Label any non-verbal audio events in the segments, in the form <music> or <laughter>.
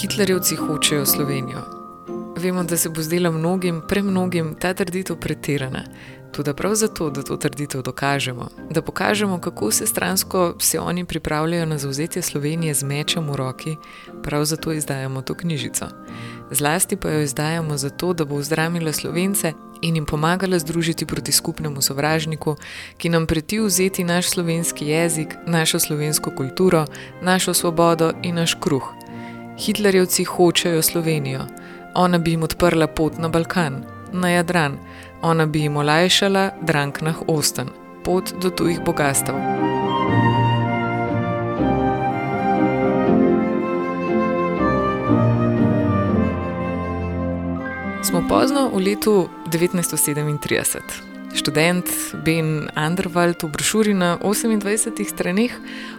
Hitlerjevci hočejo Slovenijo. Vemo, da se bo zdela mnogim, premnogim ta trditev pretirana. Tudi prav zato, da to trditev dokažemo, da pokažemo, kako se stransko se oni pripravljajo na zauzetje Slovenije z mečem v roki, prav zato izdajamo to knjižico. Zlasti pa jo izdajamo zato, da bo vzdramila slovence in jim pomagala združiti proti skupnemu sovražniku, ki nam preti vzeti naš slovenski jezik, našo slovensko kulturo, našo svobodo in naš kruh. Hitlerjevci hočejo Slovenijo, ona bi jim odprla pot na Balkan, na Jadran, ona bi jim olajšala Dranknah Osten, pot do tujih bogastev. Smo pozno v letu 1937. Študent Ben Anderwald v brošuri na 28 straneh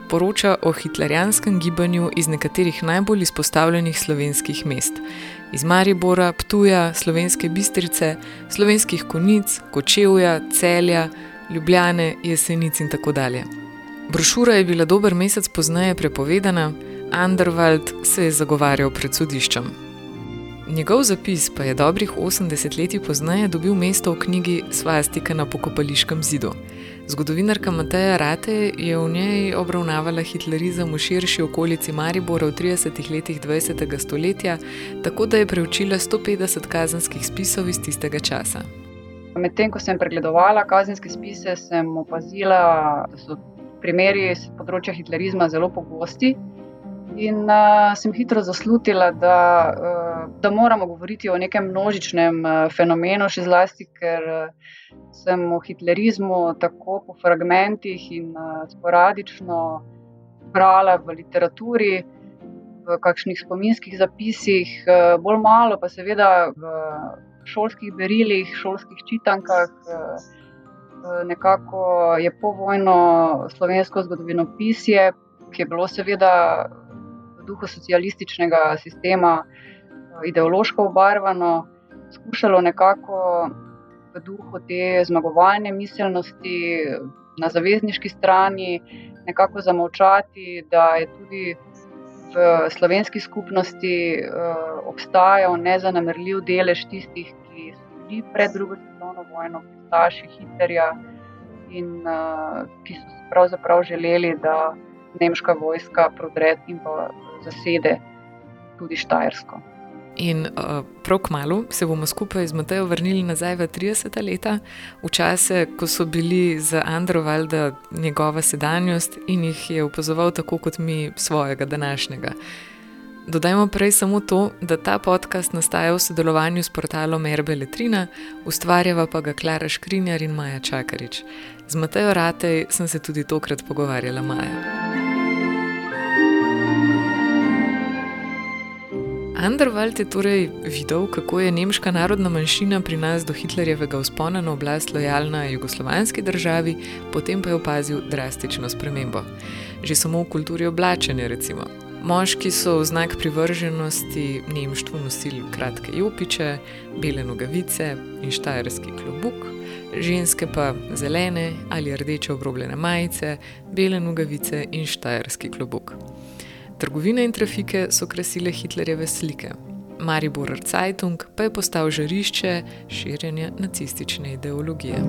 poroča o hitlerijanskem gibanju iz nekaterih najbolj izpostavljenih slovenskih mest: iz Maribora, Ptuja, Slovenske Bistrice, Slovenskih Konic, Kočevja, Celja, Ljubljane, Jesenic in tako dalje. Brošura je bila dober mesec pozneje prepovedana, Anderwald se je zagovarjal pred sodiščem. Njegov zapis pa je dobrih 80 let pozneje dobil mesto v knjigi Svastika na pokopališkem zidu. Zgodovinarka Mateja Rate je v njej obravnavala hitlerizem v širši okolici Maribora v 30 letih 20. stoletja, tako da je preučila 150 kazenskih spisov iz tistega časa. Medtem ko sem pregledovala kazenske spise, sem opazila, da so primeri z področja hitlerizma zelo pogosti. In uh, sem hitro zaslutila, da, uh, da moramo govoriti o nekem množičnem uh, fenomenu, še zlasti, ker uh, sem o hitlerizmu tako po fragmentih in uh, sporadično brala v literaturi, v kakšnih spominskih zapisih, bolj malo pa seveda v šolskih berilih, šolskih čitankah. Nekako je povojno slovensko zgodovinopisje, ki je bilo seveda duhu socialističnega sistema eh, ideološko obarvano, skušalo nekako v duhu te zmagovalne miselnosti na zavezniški strani nekako zamovčati, da je tudi v slovenski skupnosti uh, obstajal nezanemrljiv delež tistih, ki so bili pred drugo svetovno vojno, pristaši Hitlerja in uh, ki so pravzaprav želeli, da nemška vojska prodre in pa zasede tudi Štajersko. In uh, prav kmalo se bomo skupaj z Matejo vrnili nazaj v 30. leta, v čase, ko so bili za Androvalda njegova sedanjost in jih je opazoval tako kot mi svojega današnjega. Dodajmo prej samo to, da ta podcast nastaja v sodelovanju s portalom Erbe Letrina, ustvarjava pa ga Klara Škrinjar in Maja Čakarič. Z Matejo Ratej sem se tudi tokrat pogovarjala Maja. Anderwald je torej videl, kako je nemška narodna manjšina pri nas do Hitlerjevega vzpona na oblast lojalna jugoslovanski državi, potem pa je opazil drastično spremembo. Že samo v kulturi oblačenja, recimo. Moški so v znak privrženosti nemštvu nosili kratke jopiče, bele nogavice in štajerski klobuk, ženske pa zelene ali rdeče obrobljene majice, bele nogavice in štajerski klobuk. Trgovine in trafike so krasile Hitlerjeve slike. Maribor Zeitung pa je postal žarišče širjenja nacistične ideologije.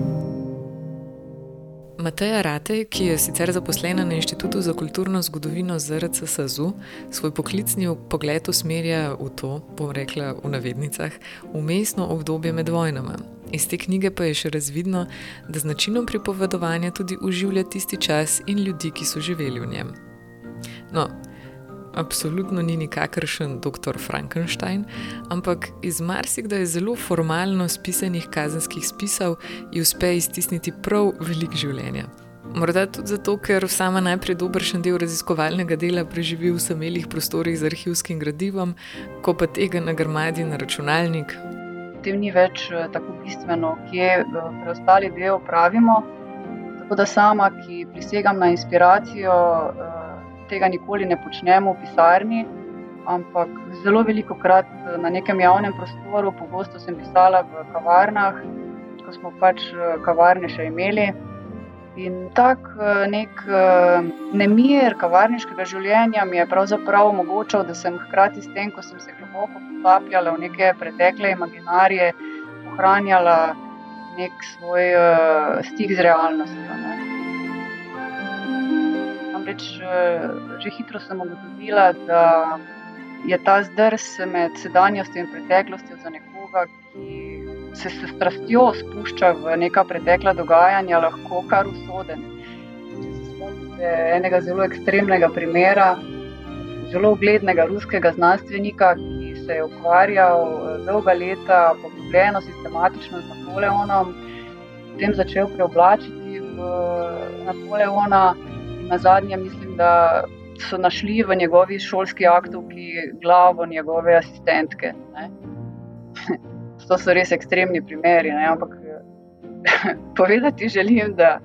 Mateja Ratej, ki je sicer zaposlena na Inštitutu za kulturno zgodovino ZRC SAZU, svoj poklicni pogled usmerja v to, bom rekla v navednicah, umestno obdobje med vojnama. Iz te knjige pa je še razvidno, da z načinom pripovedovanja tudi uživlja tisti čas in ljudi, ki so živeli v njem. No, absolutno ni nikakršen dr. Frankenstein, ampak iz marsikdaj zelo formalno spisanih kazenskih spisov ji uspe iztisniti prav velik življenja. Morda tudi zato, ker sama najprej dobršen del raziskovalnega dela preživi v samelih prostorih z arhivskim gradivom, ko pa tega nagrmadi na računalnik. Tem ni več eh, tako bistveno, kje eh, preostali del pravimo. Tako da sama, ki prisegam na inspiracijo, eh, tega nikoli ne počnemo v pisarni, ampak zelo veliko krat eh, na nekem javnem prostoru, pogosto sem pisala v kavarnah, ko smo pač eh, kavarne še imeli. In tak eh, nek nemir kavarniškega življenja mi je pravzaprav omogočal, da sem hkrati s tem, ko sem se globoko potapljala v neke pretekle imaginarije, ohranjala nek svoj stik z realnostjo. Ne. Namreč že hitro sem ugotovila, da je ta zdrs med sedanjostjo in preteklostjo za nekoga, ki se s strastjo spušča v neka pretekla dogajanja, lahko kar usoden. Če se spomnite enega zelo ekstremnega primera, zelo uglednega ruskega znanstvenika, ki se je ukvarjal eh, dolga leta, poglobljeno, sistematično z Napoleonom, potem začel preoblačiti v eh, Napoleona in na zadnje mislim, da. So našli v njegovi šolski aktovki glavo njegove asistentke. <laughs> To so res ekstremni primeri. Ne? Ampak <laughs> povedati želim, da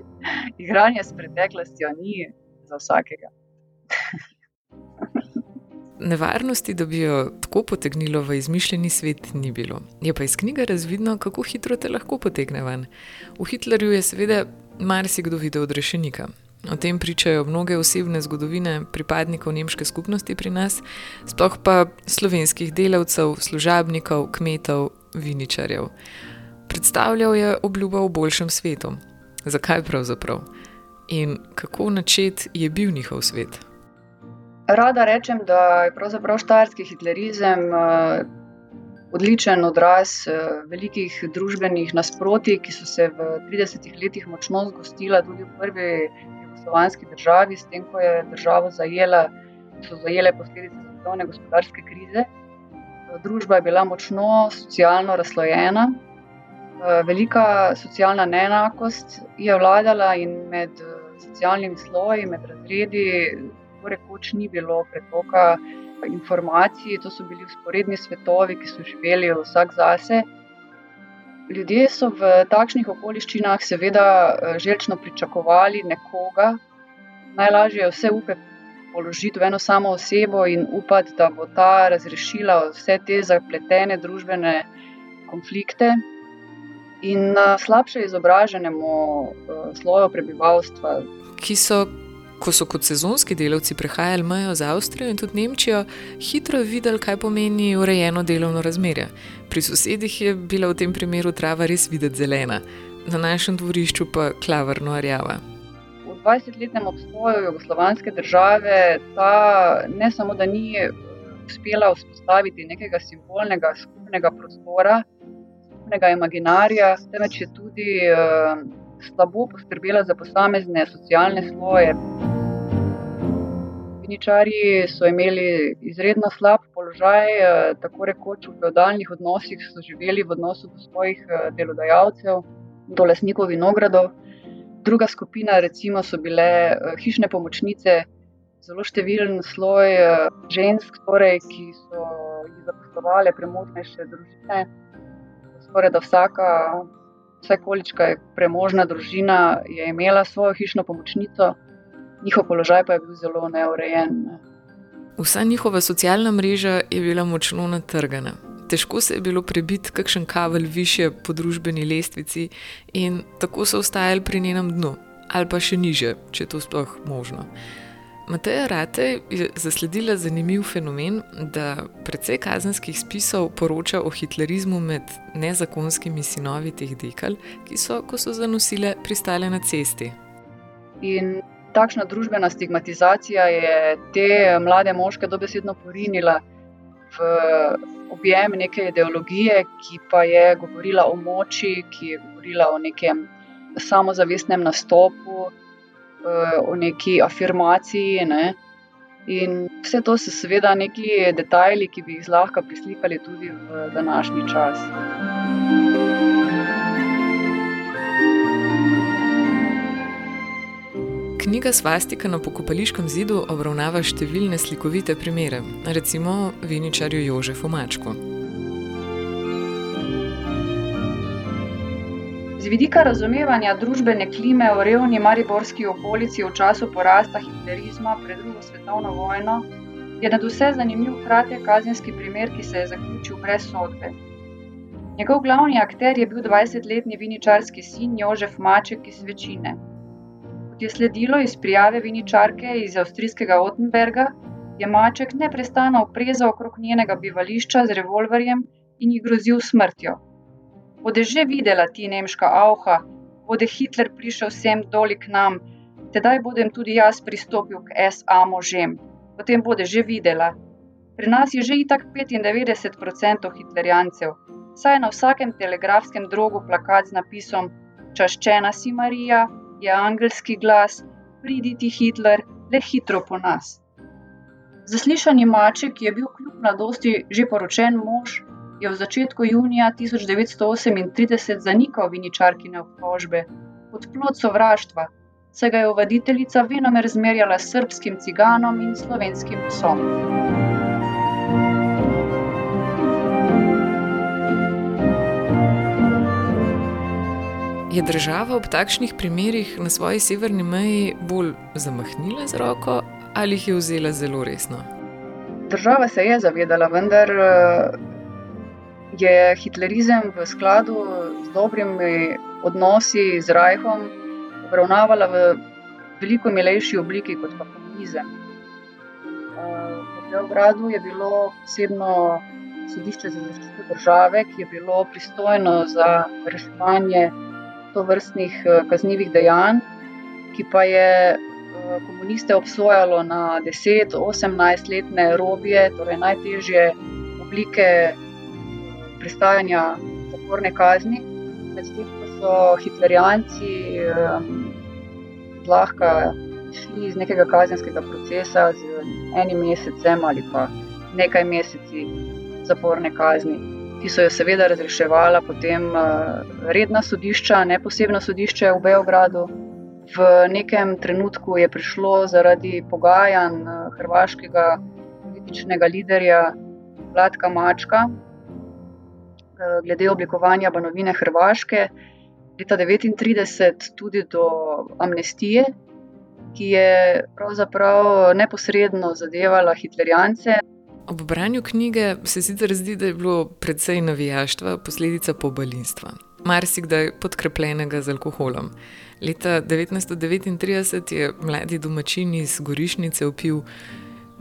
<laughs> igranje s preteklostjo ni za vsakega. Nevarnosti, da bi jo tako potegnilo v izmišljeni svet, ni bilo. Je pa iz knjige razvidno, kako hitro te lahko potegne ven. V Hitlerju je seveda marsikdo videl odrešenika. O tem pričajo mnoge osebne zgodovine pripadnikov nemške skupnosti pri nas, sploh pa slovenskih delavcev, služabnikov, kmetov, viničarjev. Predstavljal je obljubo o boljšem svetu. Zakaj pravzaprav? In kako načet je bil njihov svet? Rada rečem, da je štajerski hitlerizem uh, odličen odraz uh, velikih družbenih nasprotij, ki so se v 30 letih močno zgostila tudi v prvi jugoslovanski državi, s tem, ko je državo zajela, so zajele posledice svetovne gospodarske krize. Družba je bila močno socialno razslojena, velika socialna neenakost je vladala in med socialnimi sloji, med razredi, tako rekoč, ni bilo pretoka informacij. To so bili usporedni svetovi, ki so živeli vsak zase. Ljudje so v takšnih okoliščinah seveda eh, želčno pričakovali nekoga. Najlažje je vse upe položiti v eno samo osebo in upati, da bo ta razrešila vse te zapletene družbene konflikte. In eh, slabše izobraženemu eh, sloju prebivalstva, ki so ko so kot sezonski delavci prehajali mejo z Avstrijo in tudi Nemčijo, hitro videli, kaj pomeni urejeno delovno razmerje. Pri sosedih je bila v tem primeru trava res videti zelena, na našem dvorišču pa klavrno rjava. V 20-letnem obstoju jugoslovanske države ta ne samo, da ni uspela vzpostaviti nekega simbolnega skupnega prostora, skupnega imaginarja, temveč je tudi uh, slabo poskrbela za posamezne socialne sloje. Viničari so imeli izredno slab položaj, eh, tako rekoč v feudalnih odnosih, so živeli v odnosu do svojih eh, delodajalcev, do lasnikov vinogradov. Druga skupina, recimo, so bile eh, hišne pomočnice, zelo številen sloj žensk, torej, ki so jih zaposlovali premožnejše družine. Skoraj da vsaka, vsaj količka premožna družina, je imela svojo hišno pomočnico njihov položaj pa je bil zelo neurejen. Ne. Vsa njihova socialna mreža je bila močno natrgana. Težko se je bilo prebiti kakšen kavelj više po družbeni lestvici, in tako so ostajali pri njenem dnu, ali pa še niže, če je to sploh možno. Mateja Rate je zasledila zanimiv fenomen, da precej kazenskih spisov poroča o hitlerizmu med nezakonskimi sinovi teh dekal, ki so, ko so zanosile, pristale na cesti. In takšna družbena stigmatizacija je te mlade moške dobesedno porinila v objem neke ideologije, ki pa je govorila o moči, ki je govorila o nekem samozavestnem nastopu, eh, o neki afirmaciji. Ne. In vse to so seveda neki detajli, ki bi jih zlahka prislikali tudi v današnji čas. Knjiga Svastika na pokopališkem zidu obravnava številne slikovite primere, recimo viničarju Jožefu Mačku. Z vidika razumevanja družbene klime v revni mariborski okolici v času porasta hitlerizma pred drugo svetovno vojno je nad vse zanimiv kratek kazenski primer, ki se je zaključil brez sodbe. Njegov glavni akter je bil 20-letni viničarski sin Jožef Maček iz Večine. Kot je sledilo iz prijave viničarke iz avstrijskega Ottenberga, je maček neprestano oprezal okrog njenega bivališča z revolverjem in ji grozil smrtjo. Bode že videla ti nemška avha, bode Hitler prišel sem doli k nam, tedaj bodem tudi jaz pristopil k SA možem, potem bode že videla. Pri nas je že itak 95% hitlerjancev, saj je na vsakem telegrafskem drogu plakat z napisom: Čaščena si Marija, je angelski glas, pridi ti Hitler, le hitro po nas. Zaslišani maček, je bil kljub mladosti že poročen mož, je v začetku junija 1938 zanikal viničarkine obtožbe kot plod sovraštva, saj ga je voditeljica venomer zmerjala s srpskim ciganom in slovenskim psom. Je država ob takšnih primerih na svoji severni meji bolj zamahnila z roko ali jih je vzela zelo resno? Država se je zavedala, vendar je hitlerizem v skladu z dobrimi odnosi z Rajhom obravnavala v veliko milejši obliki kot pa komunizem. V Beogradu je bilo posebno sodišče za zaščito države, ki je bilo pristojno za reševanje to vrstnih kaznjivih dejanj, ki pa je komuniste obsojalo na 10-18 letne robije, torej najtežje oblike prestajanja zaporne kazni, medtem ko so hitlerijanci um, lahko šli iz nekega kazenskega procesa z enim mesecem ali pa nekaj meseci zaporne kazni. Ki so jo seveda razreševala potem uh, redna sodišča, ne posebno sodišče v Beogradu. V nekem trenutku je prišlo zaradi pogajanj uh, hrvaškega političnega liderja Vladka Mačka, Eh, glede oblikovanja banovine Hrvaške, leta 1939 tudi do amnestije, ki je pravzaprav neposredno zadevala hitlerjance. Ob branju knjige se sicer zdi, da je bilo precej navijaštva posledica pobalinstva, marsikdaj podkrepljenega z alkoholom. Leta 1939 je mladi domačin iz Gorišnice upil.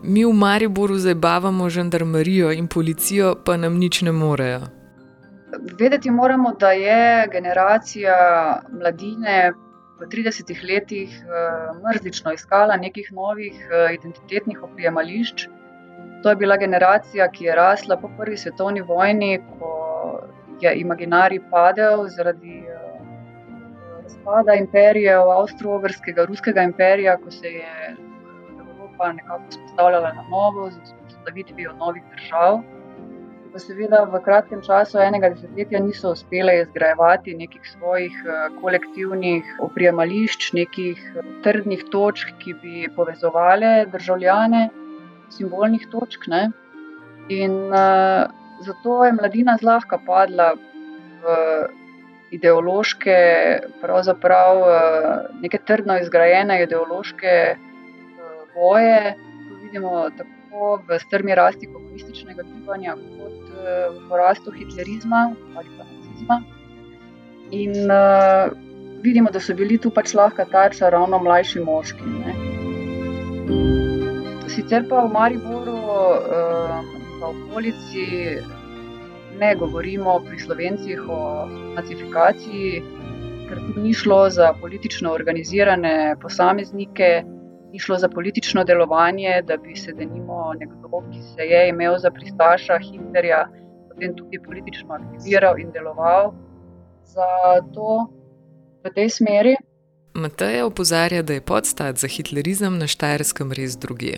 Mi v Mariboru zabavamo žandarmerijo in policijo, pa nam nič ne morejo. Vedeti moramo, da je generacija mladine v 30 letih eh, mrzlično iskala nekih novih eh, identitetnih oprijemališč. To je bila generacija, ki je rasla po prvi svetovni vojni, ko je imaginari padel zaradi eh, razpada imperijev, avstro-ogrskega, ruskega imperija, ko se je Evropa nekako spostavljala na novo, z vzpostavitvijo novih držav. Pa seveda v kratkem času, enega desetletja, niso uspele izgrajevati nekih svojih eh, kolektivnih oprijemališč, nekih eh, trdnih točk, ki bi povezovali državljane, simbolnih točk. Ne? In uh, zato je mladina zlahka padla v ideološke, pravzaprav uh, neke trdno izgrajene ideološke uh, boje. Tu vidimo tako v strmi rasti komunističnega gibanja, kot v porastu hitlerizma ali pa nacizma. In uh, vidimo, da so bili tu pač lahko tarča ravno mlajši moški. Ne. Sicer pa v Mariboru uh, in v okolici ne govorimo pri slovencih o nacifikaciji, ker tu ni šlo za politično organizirane posameznike. Ni šlo za politično delovanje, da bi se denimo nekdo, ki se je imel za pristaša Hitlerja, potem tudi politično aktiviral in deloval za to v tej smeri. Matej opozarja, da je podstat za hitlerizem na Štajerskem res druge.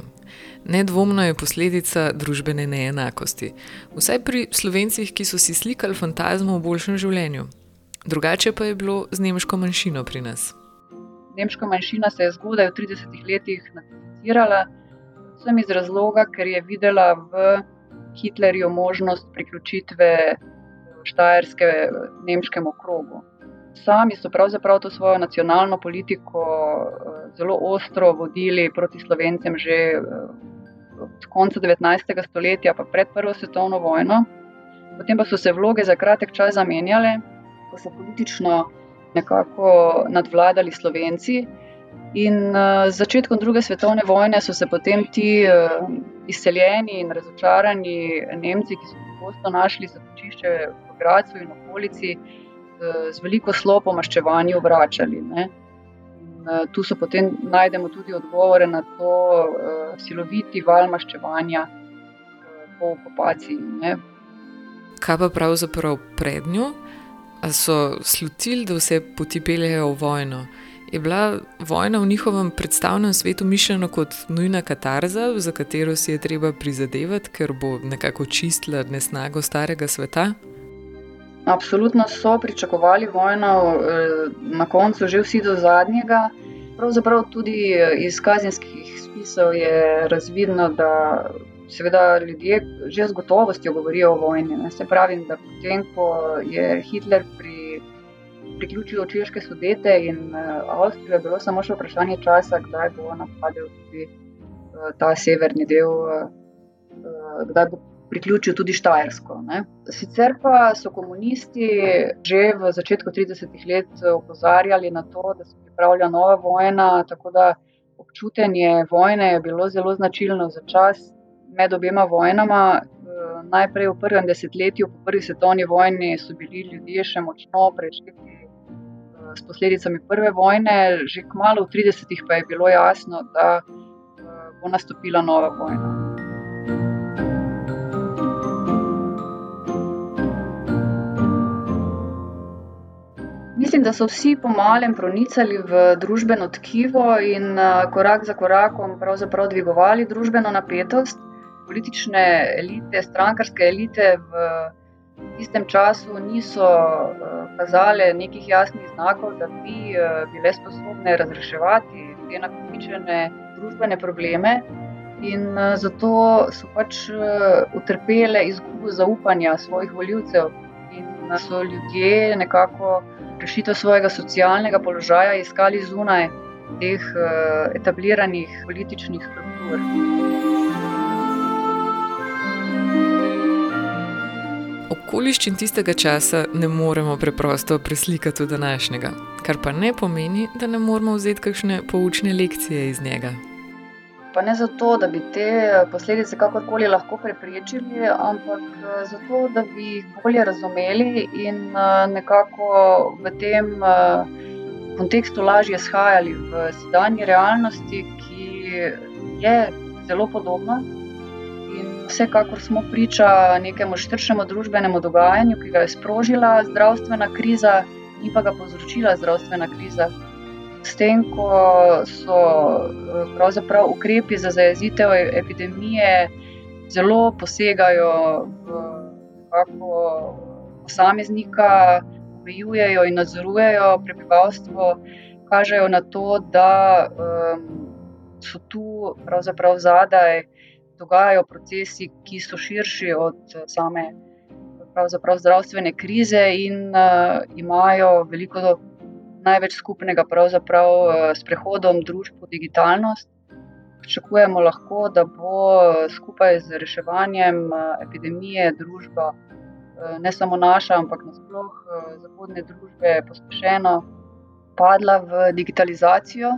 Nedvomno je posledica družbene neenakosti, vsaj pri slovencih, ki so si slikali fantazmo o boljšem življenju. Drugače pa je bilo z nemško manjšino pri nas. Nemška manjšina se je zgodaj v 30 letih nacificirala, predvsem iz razloga, ker je videla v Hitlerju možnost priključitve Štajerske nemškemu krogu. Sami so pravzaprav to svojo nacionalno politiko eh, zelo ostro vodili proti slovencem že eh, od konca 19. stoletja, pa pred Prvo svetovno vojno. Potem pa so se vloge za kratek čas zamenjale, ko so politično nekako nadvladali slovenci. In uh, z začetkom druge svetovne vojne so se potem ti izseljeni in razočarani Nemci, ki so pogosto našli zatočišče v Gracu in okolici, z veliko slopom maščevanju vračali. Ne? Uh, tu so potem najdemo tudi odgovore na to uh, siloviti val maščevanja uh, po okupaciji. Ne? Kaj pa pravzaprav pred njo? A so slutili, da vse poti peljejo v vojno? Je bila vojna v njihovem predstavnem svetu mišljena kot nujna katarza, za katero si je treba prizadevati, ker bo nekako čistila nesnago starega sveta? Absolutno so pričakovali vojno, eh, na koncu že vsi do zadnjega. Pravzaprav tudi eh, iz kazenskih spisov je razvidno, da seveda ljudje že z gotovostjo govorijo o vojni. Ne. Se pravi, da potem, ko je Hitler pri, priključil češke sudete in uh, Avstrijo, je bilo samo še vprašanje časa, kdaj bo napadel tudi ta severni del, kdaj bo priključil tudi Štajersko. Ne. Sicer pa so komunisti že v začetku 30-ih let opozarjali na to, da se pripravlja nova vojna. Občutenje vojne je bilo zelo značilno za čas med obema vojnama. Najprej v prvem desetletju, po prvi svetovni vojni, so bili ljudje še močno preživeti eh, s posledicami prve vojne, že kmalo v 30-ih pa je bilo jasno, da bo nastopila nova vojna. Mislim, da so vsi pomalem pronicali v družbeno tkivo in korak za korakom dvigovali družbeno napetost politične elite, strankarske elite v istem času niso uh, kazale nekih jasnih znakov, da bi uh, bile sposobne razreševati te nakopičene družbene probleme. In zato so pač utrpele izgubo zaupanja svojih voljivcev, uh, so ljudje nekako rešitev svojega socialnega položaja iskali zunaj teh uh, etabliranih političnih struktur. okoliščin tistega časa ne moremo preprosto preslikati v današnjega, kar pa ne pomeni, da ne moremo vzeti kakšne poučne lekcije iz njega. Pa ne zato, da bi te posledice kakorkoli lahko preprečili, ampak zato, da bi jih bolje razumeli in nekako v tem kontekstu lažje shajali v sedanji realnosti, ki je zelo podobna vsekakor smo priča nekemu širšemu družbenemu dogajanju, ki ga je sprožila zdravstvena kriza in pa ga povzročila zdravstvena kriza. S tem, ko so pravzaprav ukrepi za zajezitev epidemije zelo posegajo v posameznika, omejujejo in nadzorujejo prebivalstvo, kažejo na to, da um, so tu pravzaprav zadaj dogajajo procesi, ki so širši od eh, same zdravstvene krize in uh, imajo veliko, največ skupnega uh, s prehodom družb v digitalnost. Pričakujemo lahko, da bo skupaj z reševanjem epidemije družba, ne samo naša, ampak nasplošno zahodne družbe, pospešeno padla v digitalizacijo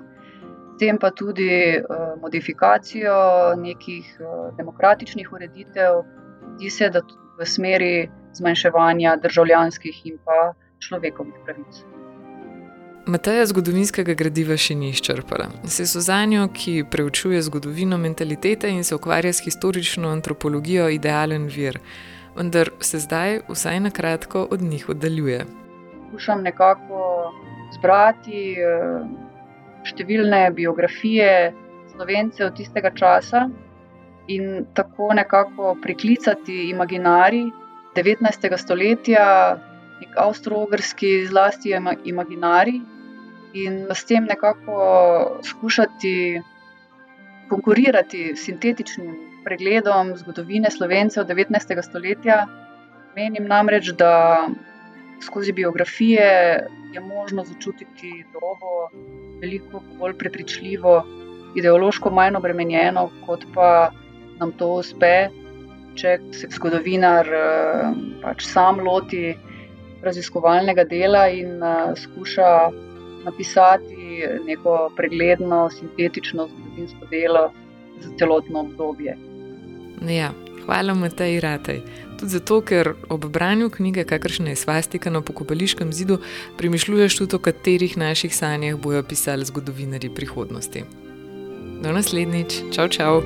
tem pa tudi modifikacijo nekih demokratičnih ureditev, zdi se, da v smeri zmanjševanja državljanskih in pa človekovih pravic. Mateja zgodovinskega gradiva še ni izčrpala. Se so za njo, ki preučuje zgodovino mentalitete in se ukvarja s historično antropologijo, idealen vir, vendar se zdaj, vsaj na kratko, od njih oddaljuje. Skušam nekako zbrati. Uh, številne biografije slovencev tistega časa in tako nekako priklicati imaginari 19. stoletja, nek avstro-ogrski, zlasti imaginari, in s tem nekako skušati konkurirati s sintetičnim pregledom zgodovine slovencev 19. stoletja. Menim namreč, da skozi biografije je možno začutiti dobo veliko bolj prepričljivo, ideološko manj obremenjeno, kot pa nam to uspe, če se zgodovinar eh, pač sam loti raziskovalnega dela in uh, skuša napisati neko pregledno, sintetično zgodovinsko delo za celotno obdobje. Ja, hvala, Matej Ratej. Tudi zato, ker ob branju knjige, kakršna je svastika na pokopališkem zidu, premišljuješ tudi, o katerih naših sanjah bojo pisali zgodovinari prihodnosti. Do naslednjič, čau, čau!